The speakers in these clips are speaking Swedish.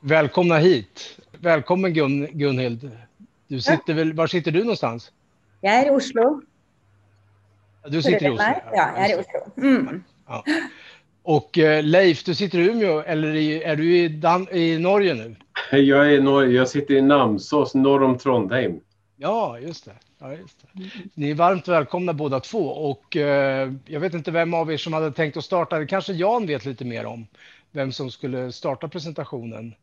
Välkomna hit. Välkommen Gun, Gunhild. Du sitter väl, var sitter du någonstans? Jag är i Oslo. Du sitter i Oslo? Ja, jag är i Oslo. Mm. Ja. Och eh, Leif, du sitter i Umeå eller är du i, Dan i Norge nu? Jag, är Norge. jag sitter i Namsås norr om Trondheim. Ja, just det. Ja, just det. Ni är varmt välkomna båda två och eh, jag vet inte vem av er som hade tänkt att starta. Det kanske Jan vet lite mer om vem som skulle starta presentationen.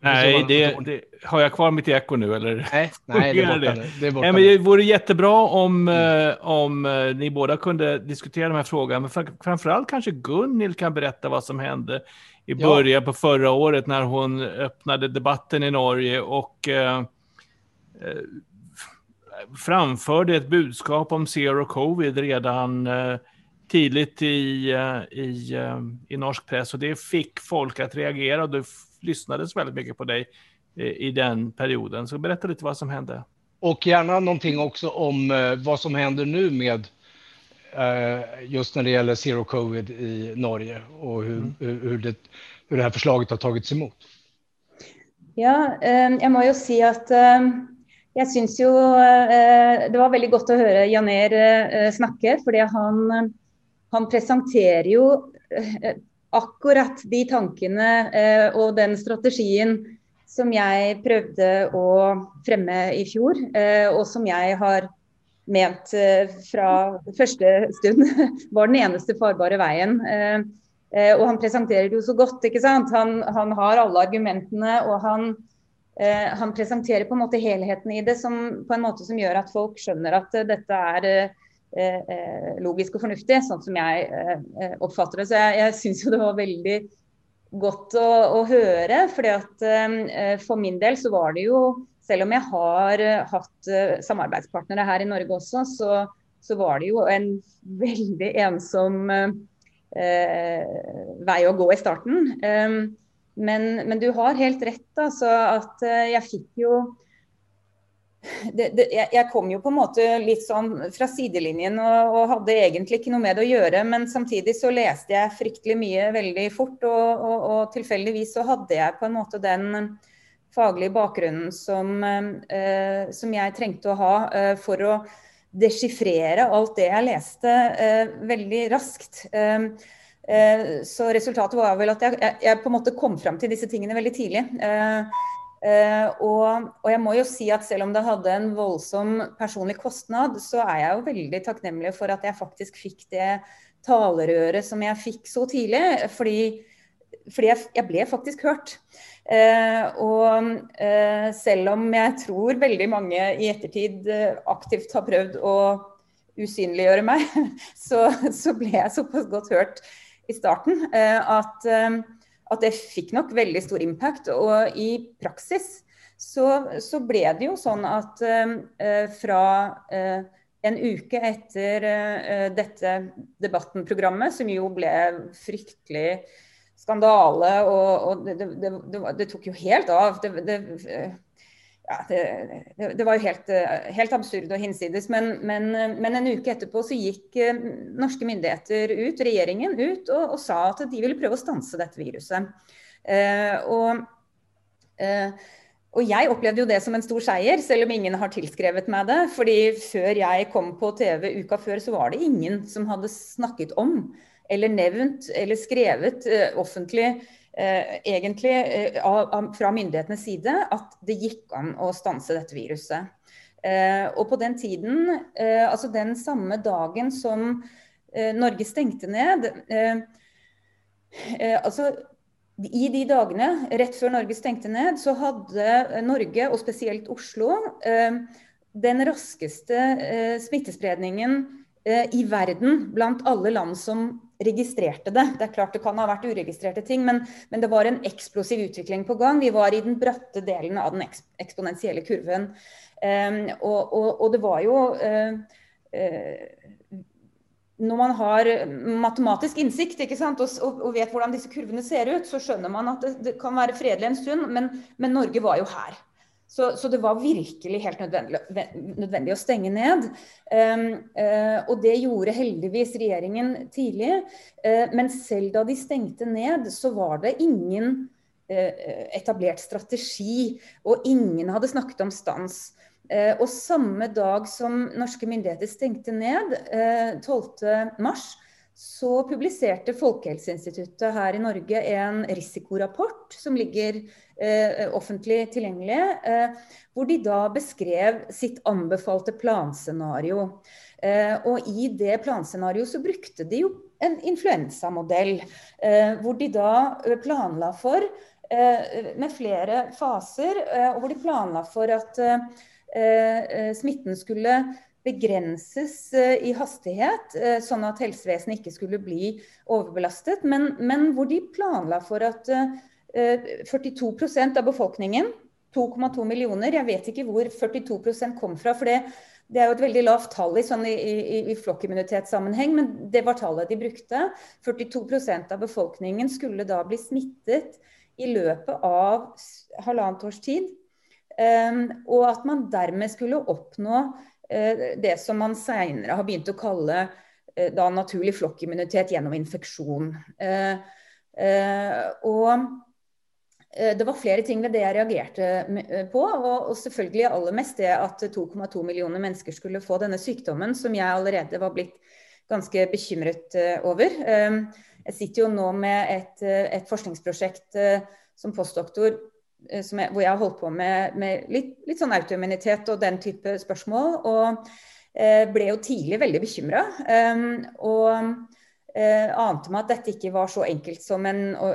Nej, det, det, har jag kvar mitt eko nu eller? Nej, nej det är borta nu. Det, är borta nej, men det vore jättebra om, mm. eh, om eh, ni båda kunde diskutera de här frågorna. Men framförallt kanske Gunhild kan berätta vad som hände i början ja. på förra året när hon öppnade debatten i Norge och eh, eh framförde ett budskap om zero covid redan eh, tidigt i, i, i norsk press och det fick folk att reagera och det lyssnades väldigt mycket på dig i den perioden. Så berätta lite vad som hände. Och gärna någonting också om eh, vad som händer nu med eh, just när det gäller zero covid i Norge och hur, mm. hur, det, hur det här förslaget har tagits emot. Ja, jag måste ju säga att jag syns ju det var väldigt gott att höra Janer snacka, för han, han presenterar ju akkurat de tankene eh, og den strategien som jeg prøvde å fremme i fjor, eh, og som jeg har ment eh, fra første stund var den eneste farbare veien. Eh, eh, og han presenterer det jo så godt. ikke sant? Han, han har alle argumentene, og han, eh, han, presenterer på en måte helheten i det som, på en måte som gjør at folk skjønner at dette er Eh, eh, logisk og fornuftig, sånn som jeg eh, eh oppfatter det. Så jeg, jeg syns jo det var veldig godt å, å høre. fordi at For min del så var det jo, selv om jeg har hatt samarbeidspartnere her i Norge også, så, så var det jo en veldig ensom eh, vei å gå i starten. Um, men, men, du har helt rett. altså at Jeg fikk jo det, det, jeg kom jo på en måte litt sånn fra sidelinjen og, og, hadde egentlig ikke noe med det å gjøre. Men samtidig så leste jeg fryktelig mye veldig fort, og, og, og tilfeldigvis så hadde jeg på en måte den faglige bakgrunnen som, eh, som jeg trengte å ha eh, for å deschiffrere alt det jeg leste eh, veldig raskt. Eh, eh, så resultatet var vel at jeg, jeg, jeg, på en måte kom fram til disse tingene veldig tidlig. Eh, Uh, og, og, jeg må jo si at selv om det hadde en voldsom personlig kostnad, så er jeg jo veldig takknemlig for at jeg faktisk fikk det talerøret som jeg fikk så tidlig. Fordi, fordi jeg, jeg, ble faktisk hørt. Uh, eh, og uh, eh, selv om jeg tror veldig mange i ettertid eh, aktivt har prøvd å usynliggjøre meg, så, så ble jeg såpass godt hørt i starten at at det fikk nok veldig stor impact. Og i praksis så, så ble det jo sånn at uh, fra uh, en uke etter uh, dette debattenprogrammet, som jo ble fryktelig skandale, og, og det, det, det, det, tok jo helt av. det ja, det, det, det, var jo helt, eh, helt, absurd og hinsides. Men, men, men, en uke etterpå så gikk eh, norske myndigheter ut, regjeringen ut, og, og sa at de ville prøve å stanse dette viruset. Eh, og, eh, og, jeg opplevde jo det som en stor seier, selv om ingen har tilskrevet meg det. fordi før jeg kom på TV uka før, så var det ingen som hadde snakket om eller nevnt eller skrevet eh, offentlig Eh, egentlig eh, av, fra myndighetenes side at det gikk an å stanse dette viruset. Eh, og på den tiden, eh, altså den samme dagen som eh, Norge stengte ned eh, altså i de dagene rett før Norge stengte ned, så hadde Norge, og spesielt Oslo, den raskeste smittespredningen i verden blant alle land som registrerte det. Det er klart det kan ha vært uregistrerte ting, men, men, det var en eksplosiv utvikling på gang. Vi var i den bratte delen av den eksponentielle kurven. Um, og, og, og, det var jo uh, uh, Når man har matematisk innsikt og, og, vet hvordan disse kurvene ser ut, så skjønner man at det, det kan være fredelig en stund, men, men Norge var jo her. Så, så, det var virkelig helt nødvendig, nødvendig å stenge ned. Um, uh, og det gjorde heldigvis regjeringen tidlig. Uh, men selv da de stengte ned, så var det ingen eh, etablert strategi, og ingen hadde snakket om stans. Og samme dag som norske myndigheter stengte ned, 12.3, så publiserte Folkehelseinstituttet her i Norge en risikorapport som ligger eh, offentlig tilgjengelig, eh, hvor de da beskrev sitt anbefalte planscenario. Eh, og i det planscenarioet så brukte de jo en influensamodell, eh, hvor de da planla for eh, med flere faser, eh, og hvor de planla for at eh, eh, smitten skulle begrenses eh, i hastighet, så sånn at helsevesenet ikke skulle bli overbelastet. Men, men hvor de planla for at eh, 42 procent av befolkningen, 2,2 millioner, jeg vet ikke hvor 42% kom fra. for det, det er jo et veldig lavt tall i, sånn i, i, i flokkimmunitetssammenheng, men det var tallet de brukte. 42 procent av befolkningen skulle da bli smittet i løpet av halvannet års tid. Um, og at man dermed skulle oppnå Eh, det som man senere har begynt å kalle eh, da naturlig flokkimmunitet gjennom infeksjon. Eh, og det var flere ting ved det jeg reagerte på. Og, selvfølgelig aller mest det at 2,2 millioner mennesker skulle få denne sykdommen, som jeg allerede var blitt ganske bekymret over. Jeg sitter jo nå med et, et forskningsprosjekt som postdoktor Eh, som jeg, hvor jeg har holdt på med, med litt, litt, sånn autoimmunitet og den type spørsmål. Og eh, ble jo tidlig veldig bekymra. Um, ehm, og eh, ante meg at dette ikke var så enkelt som en, å,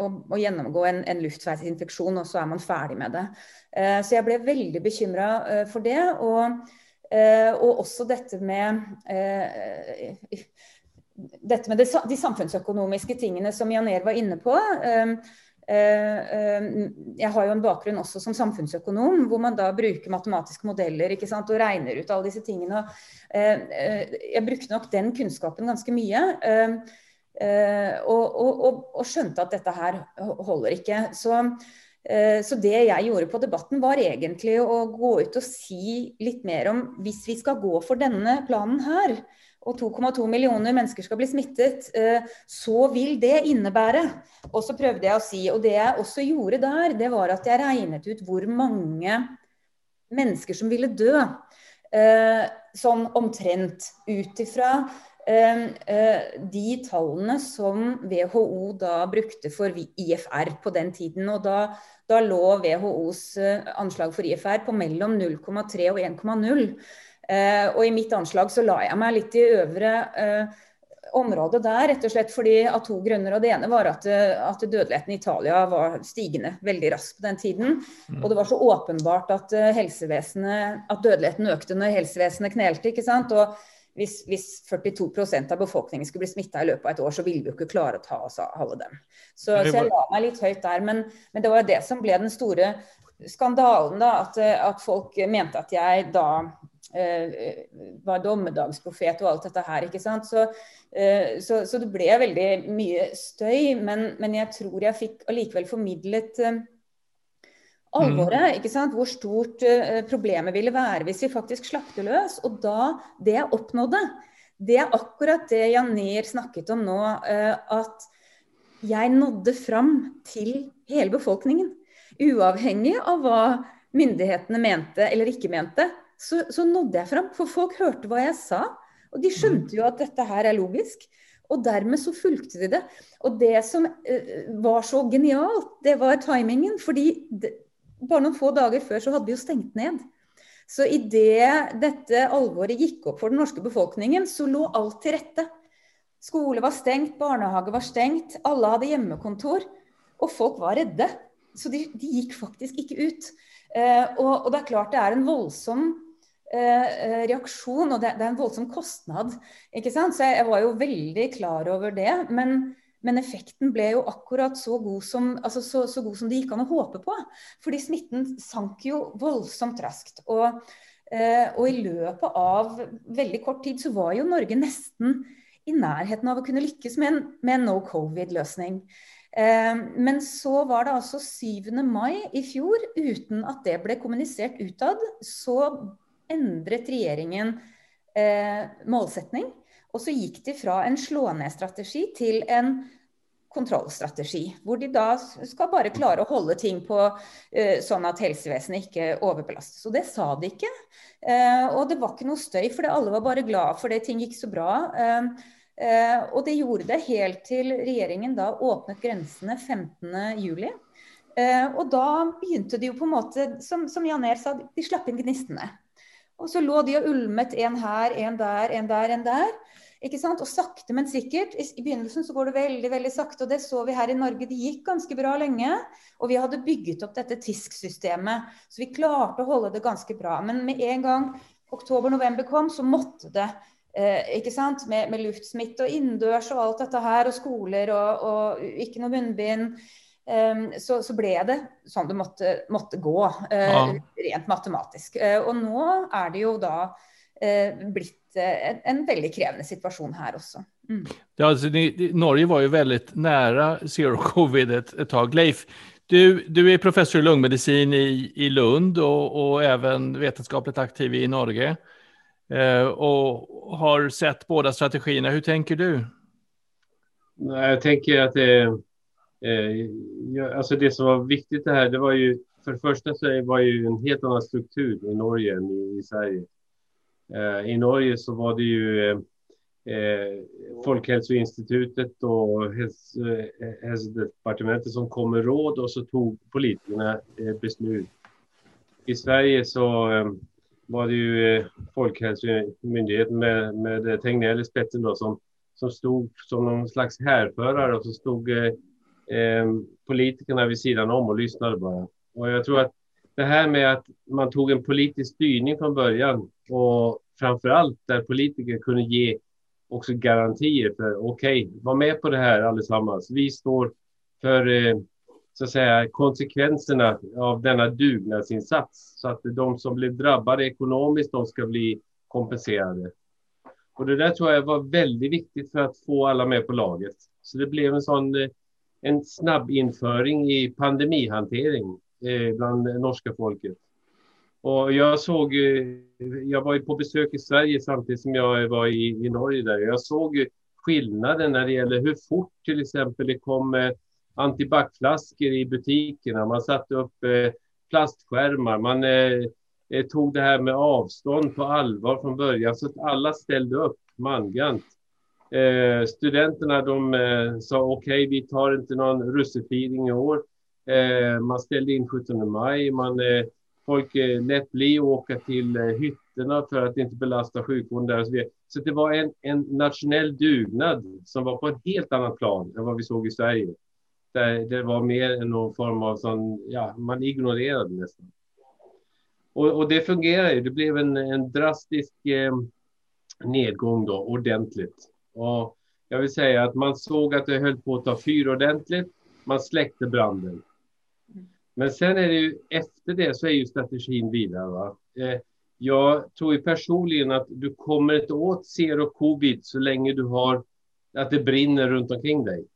å, å, gjennomgå en, en luftveisinfeksjon, og så er man ferdig med det. Eh, så jeg ble veldig bekymra eh, for det. Og, uh, eh, og, også dette med eh, dette med det, de samfunnsøkonomiske tingene som Janer var inne på. Um, eh, Eh, eh, jeg har jo en bakgrunn også som samfunnsøkonom, hvor man da bruker matematiske modeller sant, og regner ut alle disse tingene. Eh, jeg brukte nok den kunnskapen ganske mye. Og, og, og, og skjønte at dette her holder ikke. Så, så, det jeg gjorde på Debatten, var egentlig å gå ut og si litt mer om hvis vi skal gå for denne planen her, og 2,2 millioner mennesker skal bli smittet, eh, så vil det innebære Og så prøvde jeg å si, og det jeg også gjorde der, det var at jeg regnet ut hvor mange mennesker som ville dø. Eh, sånn omtrent ut ifra eh, de tallene som WHO da brukte for IFR på den tiden. Og da, da lå WHOs anslag for IFR på mellom 0,3 og 1,0. Eh, og i mitt anslag så la jeg meg litt i øvre eh, område der, rett og slett fordi av to grunner. og Det ene var at, eh, at dødeligheten i Italia var stigende veldig raskt på den tiden. Mm. Og det var så åpenbart at, at dødeligheten økte når helsevesenet knelte. ikke sant? Og hvis, hvis 42% av befolkningen skulle bli smitta i løpet av et år, så ville vi jo ikke klare å ta oss av alle dem. Så, så jeg la meg litt høyt der. Men, men, det var det som ble den store skandalen, da. At, at folk mente at jeg da Eh, var dommedagsprofet og alt dette her. ikke sant? Så, eh, så, så det ble veldig mye støy, men, men, jeg tror jeg fikk allikevel formidlet eh, alvoret. Mm. ikke sant? Hvor stort problemet ville være hvis vi faktisk slapp det løs. Og da, det jeg oppnådde, det er akkurat det Janer snakket om nå. at jeg nådde fram til hele befolkningen. Uavhengig av hva myndighetene mente eller ikke mente så, så, nådde jeg fram. For folk hørte hva jeg sa. Og de skjønte jo at dette her er logisk. Og dermed så fulgte de det. Og det som uh, var så genialt, det var timingen. Fordi det, bare noen få dager før så hadde vi jo stengt ned. Så idet dette alvoret gikk opp for den norske befolkningen, så lå alt til rette. Skole var stengt, barnehage var stengt, alle hadde hjemmekontor. Og folk var redde. Så de, de gikk faktisk ikke ut. Uh, og, og, det er klart det er en voldsom Eh, eh, Eh, eh, reaksjon, og det, det, er en voldsom kostnad. ikke sant? Så jeg, jeg var jo veldig klar over det. Men, men, effekten ble jo akkurat så god, som, altså så, så god som det gikk an å håpe på. Fordi smitten sank jo voldsomt raskt. Og, eh, og i løpet av veldig kort tid så var jo Norge nesten i nærheten av å kunne lykkes med en, med en no covid-løsning. Eh, men så var det altså 7. mai i fjor, uten at det ble kommunisert utad, så endret regjeringen eh, målsetning. Og så gikk de fra en slå-ned-strategi til en kontrollstrategi, hvor de da skal bare klare å holde ting på eh, sånn at helsevesenet ikke overbelastes. Og det sa de ikke. Eh, og det var ikke noe støy, for alle var bare glad for det ting gikk så bra. Eh, eh og det gjorde det helt til regjeringen da åpnet grensene 15.07. Eh, og da begynte de jo på en måte, som, som Jan Er sa, de slapp inn gnistene. Og så lå de og ulmet en her, en der, en der, en der. Ikke sant? Og sakte, men sikkert. I, begynnelsen så går det veldig veldig sakte, og det så vi her i Norge. Det gikk ganske bra lenge. Og vi hadde bygget opp dette TISK-systemet, så vi klarte å holde det ganske bra. Men med en gang oktober-november kom, så måtte det. Eh, ikke sant? Med, med luftsmitte og innendørs og alt dette her, og skoler og, og ikke noe munnbind. Um, så, så, ble det sånn det måtte, måtte gå, uh, ja. rent matematisk. Uh, og nå er det jo da uh, blitt en, en väldigt krävande situation här också. Mm. Ja, alltså, ni, Norge var ju väldigt nära zero covid ett, ett tag. Leif, du, du är professor i lungmedicin i, i Lund och, och även vetenskapligt aktiv i Norge. Eh, och har sett båda strategierna. Hur tänker du? Jag tänker att det, eh, alltså det som var viktigt det här, det var ju för det första så var ju en helt annan struktur i Norge än i, i Sverige. Eh, I Norge så var det ju eh, eh Folkhälsoinstitutet och eh, hälsodepartementet som kom med råd och så tog politikerna eh, beslut. I Sverige så eh, var det ju Folkhälsomyndigheten med, med Tegnell i spetsen då som, som stod som någon slags härförare och så stod eh, politikerna vid sidan om och lyssnade bara. Och jag tror att det här med att man tog en politisk styrning från början och framför allt där politiker kunde ge också garantier för okej, okay, var med på det här allesammans. Vi står för eh, så att säga konsekvenserna av denna dugnadsinsats så att de som blev drabbade ekonomiskt, de ska bli kompenserade. Och det där tror jag var väldigt viktigt för att få alla med på laget. Så det blev en sån eh, en snabb införing i pandemihantering eh, bland norska folket. Och jag såg, eh, jag var ju på besök i Sverige samtidigt som jag var i, i Norge där. Jag såg skillnaden när det gäller hur fort till exempel det kom eh, antibackflaskor i butikerna. Man satte upp plastskärmar. Man eh, tog det här med avstånd på allvar från början så att alla ställde upp mangrant. Eh, studenterna de eh, sa okej, okay, vi tar inte någon russefiring i år. Eh, man ställde in 17 maj. Man eh, folk eh, lät bli att åka till eh, hytterna för att inte belasta sjukvården där. Så, det var en, en nationell dugnad som var på ett helt annat plan än vad vi såg i Sverige. Där det var mer någon form av sån, ja, man ignorerade nästan. Och, och det fungerade. ju. Det blev en, en drastisk eh, nedgång då, ordentligt. Och jag vill säga att man såg att det höll på att ta fyr ordentligt. Man släckte branden. Men sen är det ju efter det så är ju strategin vidare. Va? Eh, jag tror ju personligen att du kommer inte åt zero covid så länge du har att det brinner runt omkring dig.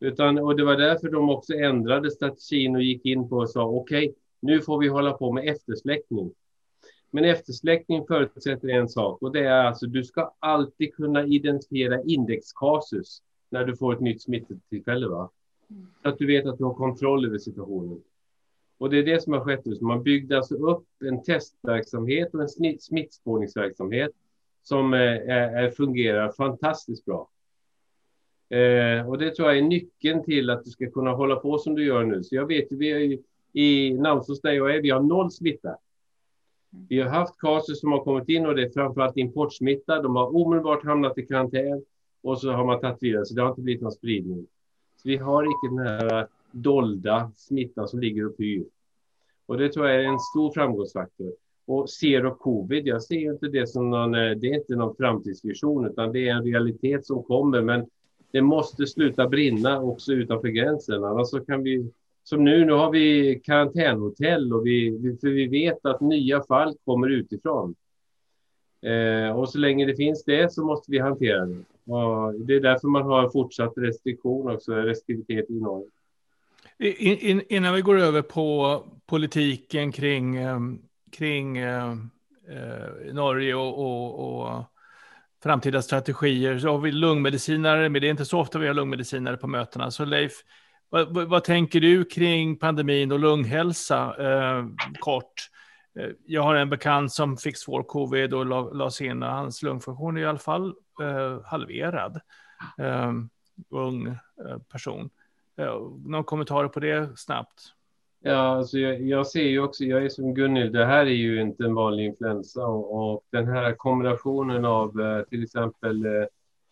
Utan, och det var därför de också ändrade strategin och gick in på och sa okej, okay, nu får vi hålla på med eftersläckning. Men eftersläckning förutsätter en sak och det är alltså du ska alltid kunna identifiera indexkasus när du får ett nytt smittetillfälle. Va? Så att du vet att du har kontroll över situationen. Och det är det som har skett Man byggde alltså upp en testverksamhet och en smittspårningsverksamhet som eh, är, fungerar fantastiskt bra. Eh, och det tror jag är nyckeln till att du ska kunna hålla på som du gör nu. Så jag vet ju, vi är ju, i Namsos där jag är, vi har noll smitta. Mm. Vi har haft casus som har kommit in och det är framförallt importsmitta. De har omedelbart hamnat i karantän och så har man tagit vidare, så det har inte blivit någon spridning. Så vi har inte den här dolda smittan som ligger och pyr. Och det tror jag är en stor framgångsfaktor. Och zero covid, jag ser inte det som någon, eh, det är inte någon framtidsvision, utan det är en realitet som kommer. Men det måste sluta brinna också utanför gränsen, annars så kan vi som nu, nu har vi karantänhotell och vi, för vi vet att nya fall kommer utifrån. Eh, och så länge det finns det så måste vi hantera det. Och det är därför man har en fortsatt restriktion också, restriktivitet i Norge. In, in, innan vi går över på politiken kring, eh, kring eh, eh, Norge och, och, och framtida strategier. Så har vi lungmedicinare, men det är inte så ofta vi har lungmedicinare på mötena. Så Leif, vad, vad tänker du kring pandemin och lunghälsa eh, kort? Eh, jag har en bekant som fick svår covid och lades in hans lungfunktion är i alla fall eh, halverad. Eh, ung eh, person. Eh, någon kommentar på det snabbt? Ja, alltså jag, jag, ser ju också, jag är som Gunhild, det här är ju inte en vanlig influensa och, och den här kombinationen av eh, till exempel eh,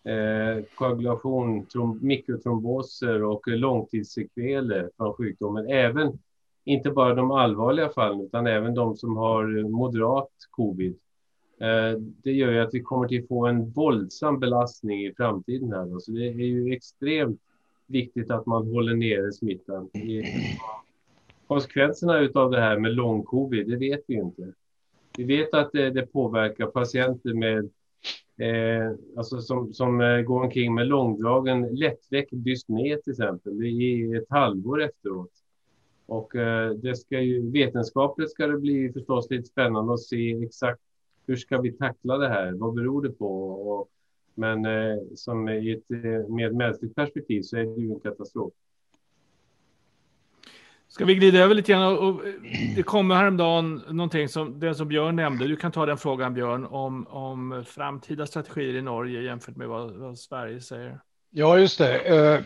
eh, koagulation, trom, mikrotromboser och långtidssekveler från sjukdomen, även inte bara de allvarliga fallen utan även de som har moderat covid. Eh, det gör ju att vi kommer att få en våldsam belastning i framtiden här. Så det är ju extremt viktigt att man håller nere smittan. Konsekvenserna av det här med lång covid, det vet vi inte. Vi vet att det, det påverkar patienter med eh, alltså som, som eh, går omkring med långdragen lättväckt dyspné till exempel i ett halvår efteråt. Och eh, det ska ju, vetenskapligt ska det bli förstås lite spännande att se exakt hur ska vi tackla det här? Vad beror det på? Och, men eh, som i ett eh, mer mänskligt perspektiv så är det ju en katastrof. Ska vi glida över lite grann? Och, det kommer häromdagen någonting som det som Björn nämnde. Du kan ta den frågan Björn om, om framtida strategier i Norge jämfört med vad, vad Sverige säger. Ja, just det. Eh,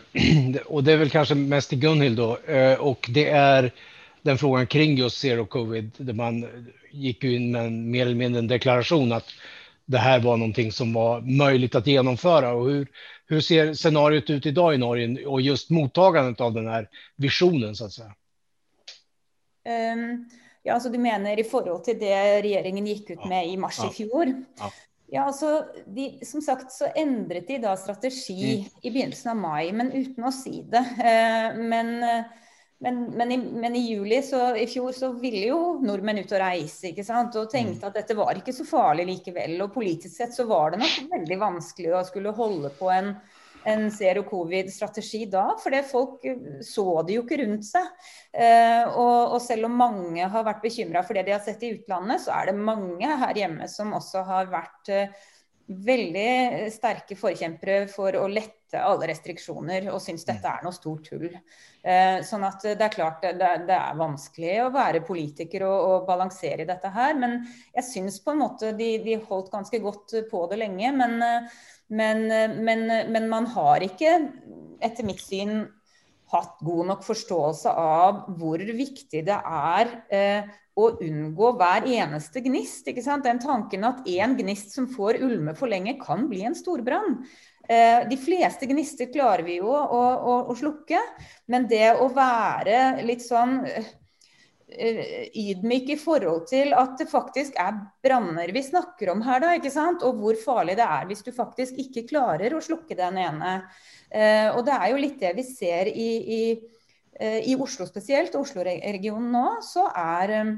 och det är väl kanske mest till Gunhild då. Eh, och det är den frågan kring just zero covid, där man gick in med en, mer eller mindre en deklaration att det här var någonting som var möjligt att genomföra. Och hur, hur ser scenariot ut idag i Norge och just mottagandet av den här visionen så att säga? Um, ja, alltså du menar i förhållande till det regeringen gick ut med i mars i fjol? Ja. Altså, de, Som sagt så endret de da strategi mm. i begynnelsen av mai, men uten å si det. Eh, men, men, men, i, men, i, juli så, i fjor så ville jo nordmenn ut og reise ikke sant? og tenkte mm. at dette var ikke så farlig likevel. Og politisk sett så var det nok veldig vanskelig å skulle holde på en en zero covid-strategi da, for folk så det jo ikke rundt seg. Eh, og, og, selv om mange har vært bekymra for det de har sett i utlandet, så er det mange her hjemme som også har vært eh, veldig sterke forkjempere for å lette alle restriksjoner og syns dette er noe stort tull. Eh, sånn at det er klart det, det er vanskelig å være politiker og, og, balansere i dette her. Men jeg syns på en måte de, de holdt ganske godt på det lenge. men men, eh, men, eh, men, man har ikke, etter mitt syn, hatt god nok forståelse av hvor viktig det er eh, å unngå hver eneste gnist. ikke sant? Den tanken at én gnist som får ulme for lenge, kan bli en storbrann. Eh, de fleste gnister klarer vi jo å, å, å slukke, men det å være litt sånn eh, Eh, ydmyk i forhold til at det faktisk er branner vi snakker om her, da, ikke sant? Og hvor farlig det er hvis du faktisk ikke klarer å slukke den ene. Eh, og det er jo litt det vi ser i, i, eh, i Oslo spesielt, Oslo-regionen nå, så er eh,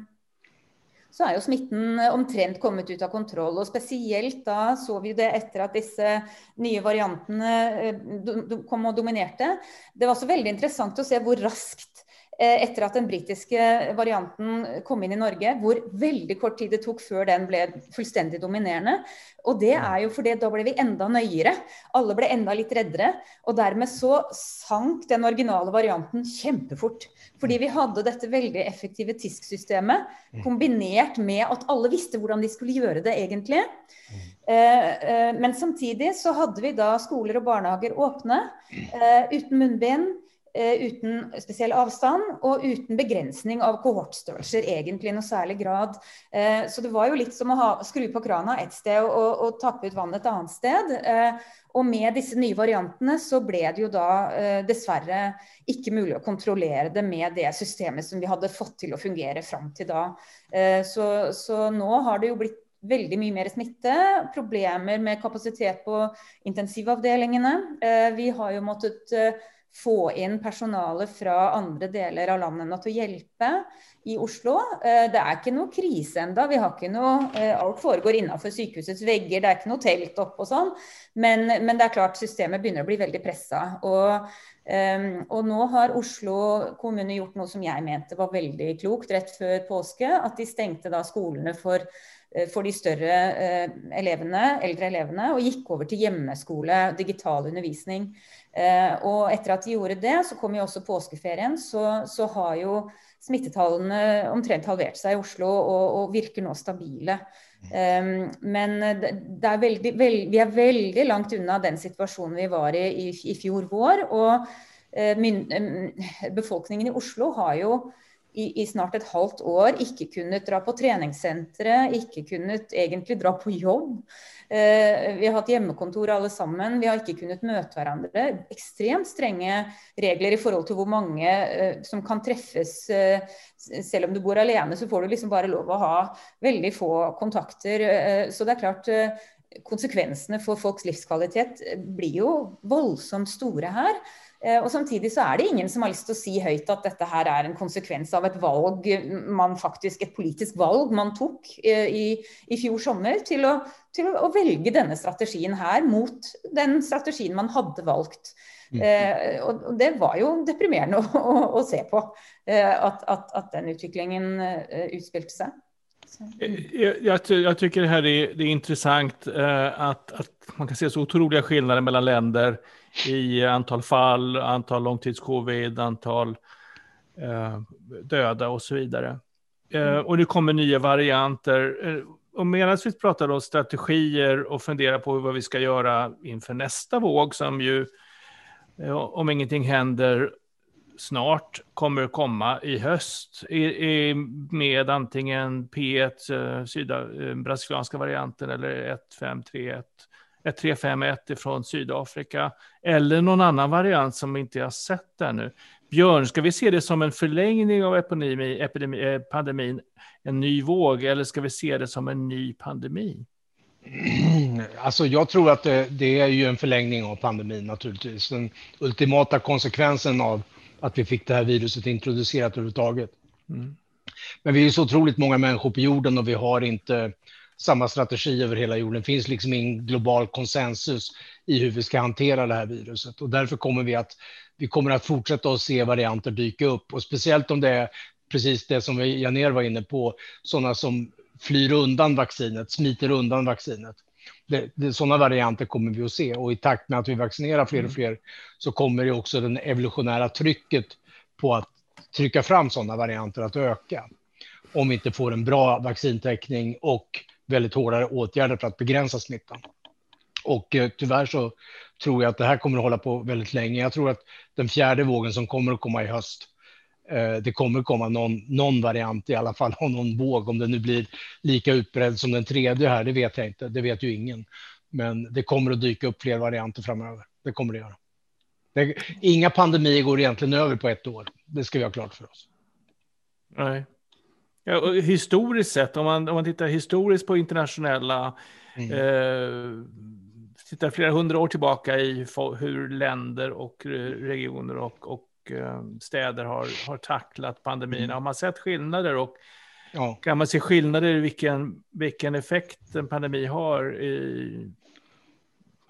så er jo smitten omtrent kommet ut av kontroll. Og spesielt da så vi det etter at disse nye variantene eh, kom og dominerte. Det var også veldig interessant å se hvor raskt etter at den britiske varianten kom inn i Norge, hvor veldig kort tid det tok før den ble fullstendig dominerende. Og det er jo fordi da ble vi enda nøyere. Alle ble enda litt reddere. Og dermed så sank den originale varianten kjempefort. Fordi vi hadde dette veldig effektive TISK-systemet kombinert med at alle visste hvordan de skulle gjøre det egentlig. Eh, eh, men samtidig så hadde vi da skoler og barnehager åpne uten munnbind. Eh, uten spesiell avstand og uten begrensning av kohortstørrelser egentlig i noe særlig grad. Eh, så det var jo litt som å ha, skru på krana et sted og, og, tappe ut vannet et annet sted. Eh, og med disse nye variantene så ble det jo da dessverre ikke mulig å kontrollere det med det systemet som vi hadde fått til å fungere fram til da. Så, så nå har det jo blitt veldig mye mer smitte, problemer med kapasitet på intensivavdelingene. Vi har jo måttet få inn personale fra andre deler av landet til å hjelpe i Oslo. Eh, det er ikke noe krise ennå. Eh, alt foregår innenfor sykehusets vegger, det er ikke noe telt opp og sånn. Men, men, det er klart systemet begynner å bli veldig pressa. Og ehm, og nå har Oslo kommune gjort noe som jeg mente var veldig klokt rett før påske. At de stengte da skolene for, eh, for de større elevene, eldre elevene og gikk over til hjemmeskole, digital undervisning. Uh, og etter at de gjorde det, så kom jo også påskeferien, så, så har jo smittetallene omtrent halvert seg i Oslo og, og virker nå stabile. Um, men det, det er veldig, veld, vi er veldig langt unna den situasjonen vi var i i, i fjor vår. Og uh, min, um, befolkningen i Oslo har jo i, i, snart et halvt år ikke kunnet dra på träningscentret, ikke kunnet egentlig dra på jobb. Eh, vi har hatt hjemmekontor alle sammen. Vi har ikke kunnet møte hverandre. Ekstremt strenge regler i forhold til hvor mange eh, som kan treffes. Eh, selv om du bor alene, så får du liksom bare lov å ha veldig få kontakter. Eh, så det er klart eh, konsekvensene for folks livskvalitet blir jo voldsomt store her. Eh, og Samtidig så er det ingen som har lyst til å si høyt at dette her er en konsekvens av et valg man faktisk, et politisk valg man tok eh, i, i fjor sommer, til, å, til å, velge denne strategien her mot den strategien man hadde valgt. Mm. Eh, og, Det var jo deprimerende å, å, å se på eh, at, at, at, den utviklingen eh, utspilte seg. Jag, jag, jag, tycker det här är, det är intressant eh, att, att, man kan se så otroliga skillnader mellan länder i antal fall, antal långtidscovid, antal eh, döda och så vidare. Eh, mm. och det kommer nya varianter. Eh, och medan vi pratar om strategier och funderar på vad vi ska göra inför nästa våg, som ju, eh, om ingenting händer, snart kommer komma i höst med antingen P1, eh, syda, eh, brasilianska varianten eller 1531, 1351 från Sydafrika eller någon annan variant som vi inte har sett ännu. Björn, ska vi se det som en förlängning av epidemi, epidemi, eh, pandemin, en ny våg, eller ska vi se det som en ny pandemi? Alltså jag tror att det, det, är ju en förlängning av pandemin naturligtvis. Den ultimata konsekvensen av att vi fick det här viruset introducerat överhuvudtaget. Mm. Men vi är så otroligt många människor på jorden och vi har inte samma strategi över hela jorden. Det finns liksom ingen global konsensus i hur vi ska hantera det här viruset och därför kommer vi att vi kommer att fortsätta att se varianter dyka upp och speciellt om det är precis det som Janer var inne på, sådana som flyr undan vaccinet, smiter undan vaccinet det, det, sådana varianter kommer vi att se och i takt med att vi vaccinerar fler och mm. fler så kommer det också det evolutionära trycket på att trycka fram sådana varianter att öka. Om vi inte får en bra vaccintäckning och väldigt hårdare åtgärder för att begränsa smittan. Och eh, tyvärr så tror jag att det här kommer att hålla på väldigt länge. Jag tror att den fjärde vågen som kommer att komma i höst Eh, det kommer komma någon, någon variant i alla fall av någon våg. Om den nu blir lika utbredd som den tredje här, det vet jag inte. Det vet ju ingen. Men det kommer att dyka upp fler varianter framöver. Det kommer det göra. Det, inga pandemier går egentligen över på ett år. Det ska vi ha klart för oss. Nej. Ja, historiskt sett, om man, om man tittar historiskt på internationella, mm. eh, tittar flera hundra år tillbaka i hur länder och regioner och, och Eh, städer har, har tacklat pandemin. Mm. Har man sett skillnader och ja. kan man se skillnader i vilken, vilken effekt en pandemi har? I...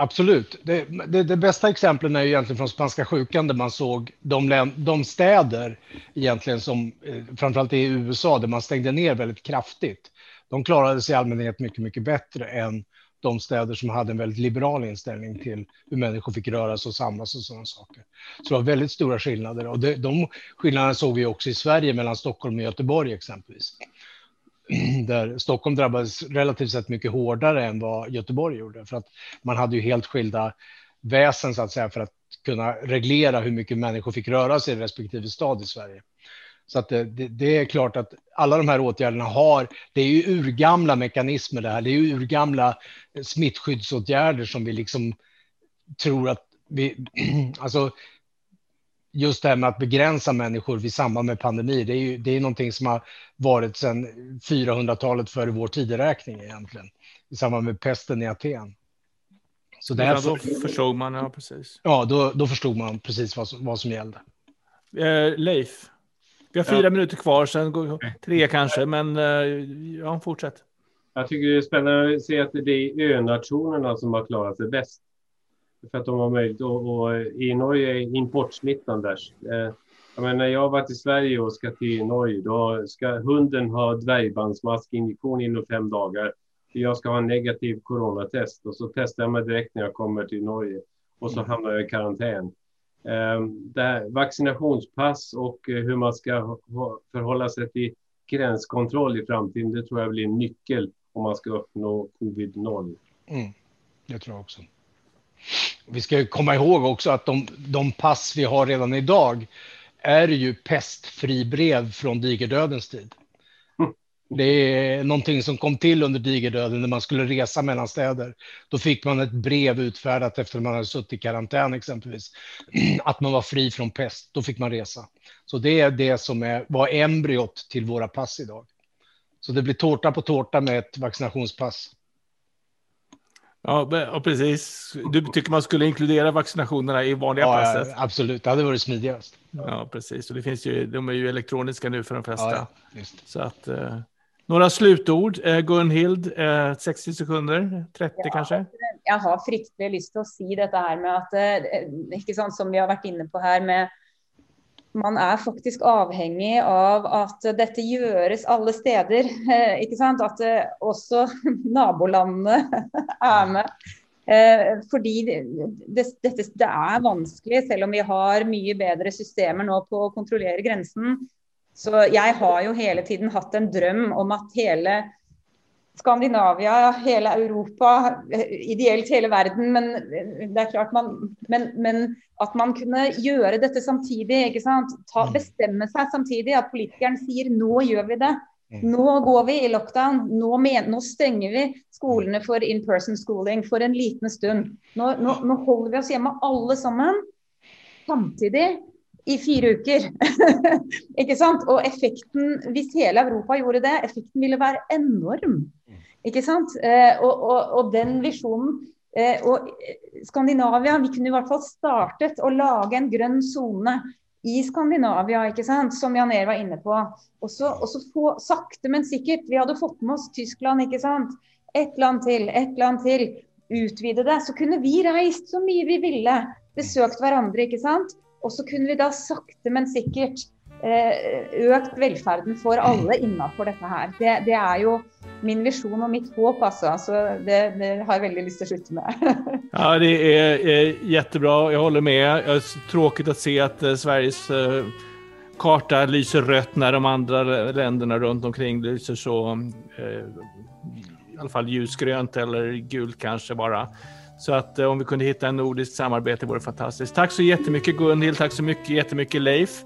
Absolut. Det, det, det bästa exemplen är egentligen från spanska sjukan där man såg de, de städer egentligen som eh, framförallt i USA där man stängde ner väldigt kraftigt. De klarade sig i allmänhet mycket, mycket bättre än de städer som hade en väldigt liberal inställning till hur människor fick röra sig och samlas och sådana saker. Så det var väldigt stora skillnader och det, de skillnaderna såg vi också i Sverige mellan Stockholm och Göteborg exempelvis. Där Stockholm drabbades relativt sett mycket hårdare än vad Göteborg gjorde för att man hade ju helt skilda väsen så att säga för att kunna reglera hur mycket människor fick röra sig i respektive stad i Sverige. Så att det, det, det, är klart att alla de här åtgärderna har, det är ju urgamla mekanismer det här, det är ju urgamla eh, smittskyddsåtgärder som vi liksom tror att vi, alltså just det här med att begränsa människor vid samband med pandemi, det är ju det är någonting som har varit sedan 400-talet före vår tideräkning egentligen, i samband med pesten i Aten. Så därför, ja, då förstod man, ja precis. Ja, då, då förstod man precis vad som, vad som gällde. Eh, Leif, vi har fyra ja. minuter kvar, sen går tre kanske, men eh, ja, fortsätt. Jag tycker det är spännande att se att det är önationerna som har klarat sig bäst. För att de har möjlighet. Och, och I Norge är importsmittan värst. Eh, jag menar, när jag har varit i Sverige och ska till Norge, då ska hunden ha dvärgbandsmaskinjektion inom fem dagar. Jag ska ha en negativ coronatest och så testar jag mig direkt när jag kommer till Norge och så hamnar jag i karantän. Ehm, här, vaccinationspass och eh, hur man ska förhålla sig till gränskontroll i framtiden, det tror jag blir en nyckel om man ska uppnå covid-0. Mm, det tror jag också. Vi ska komma ihåg också att de, de pass vi har redan idag är ju pestfribrev från digerdödens tid. Det är någonting som kom till under digerdöden när man skulle resa mellan städer. Då fick man ett brev utfärdat efter att man hade suttit i karantän exempelvis. Att man var fri från pest. Då fick man resa. Så det är det som är, var embryot till våra pass idag. Så det blir tårta på tårta med ett vaccinationspass. Ja, precis. Du tycker man skulle inkludera vaccinationerna i vanliga ja, passet? Ja, absolut, det hade varit smidigast. Ja, precis. Och det finns ju, de är ju elektroniska nu för de flesta. Ja, så att, eh, några slutord. Eh, Gunhild, eh, 60 sekunder, 30 ja, kanske? Jag har fryktelig lyst att säga detta här med att, eh, inte sant, som vi har varit inne på här med man är faktiskt avhängig av att detta görs alla städer, eh, inte sant? Att eh, också nabolandet är med. Eh, För det, det, det är vanskligt, även om vi har mycket bättre system nu på att kontrollera gränsen. Så jag har ju hela tiden haft en dröm om att hela Skandinavia, hela Europa, ideellt hela världen, men det är klart man, men, men att man kunde göra detta samtidigt, inte sant? Ta, mm. bestämma sig samtidigt, att politikern säger nu gör vi det. Mm. Nu går vi i lockdown, nu, men, stänger vi skolorna för in-person schooling för en liten stund. Nu, nu, nu håller vi oss hemma samman samtidigt i fyra veckor. inte sant? Och effekten, om hela Europa gjorde det, effekten ville vara enorm. Ikke sant? Eh, og, og, og, den visjonen eh, Og Skandinavia Vi kunne i hvert fall startet å lage en grønn sone i Skandinavia, ikke sant? som Jan Ehr var inne på. Og så, og så få, sakte, men sikkert. Vi hadde fått med oss Tyskland, ikke sant. Ett land til, ett land til. Utvide det. Så kunne vi reist så mye vi ville. Besøkt hverandre, ikke sant. Og så kunne vi da sakte, men sikkert eh, økt velferden for alle innafor dette her. Det, det er jo min vision och mitt hopp alltså. Så det, det, har jag väldigt lust att sluta med. ja, det är, är, jättebra. Jag håller med. Det är tråkigt att se att eh, Sveriges eh, karta lyser rött när de andra länderna runt omkring lyser så eh, i alla fall ljusgrönt eller gult kanske bara. Så att eh, om vi kunde hitta en nordiskt samarbete vore fantastiskt. Tack så jättemycket Gunhild, tack så mycket jättemycket Leif.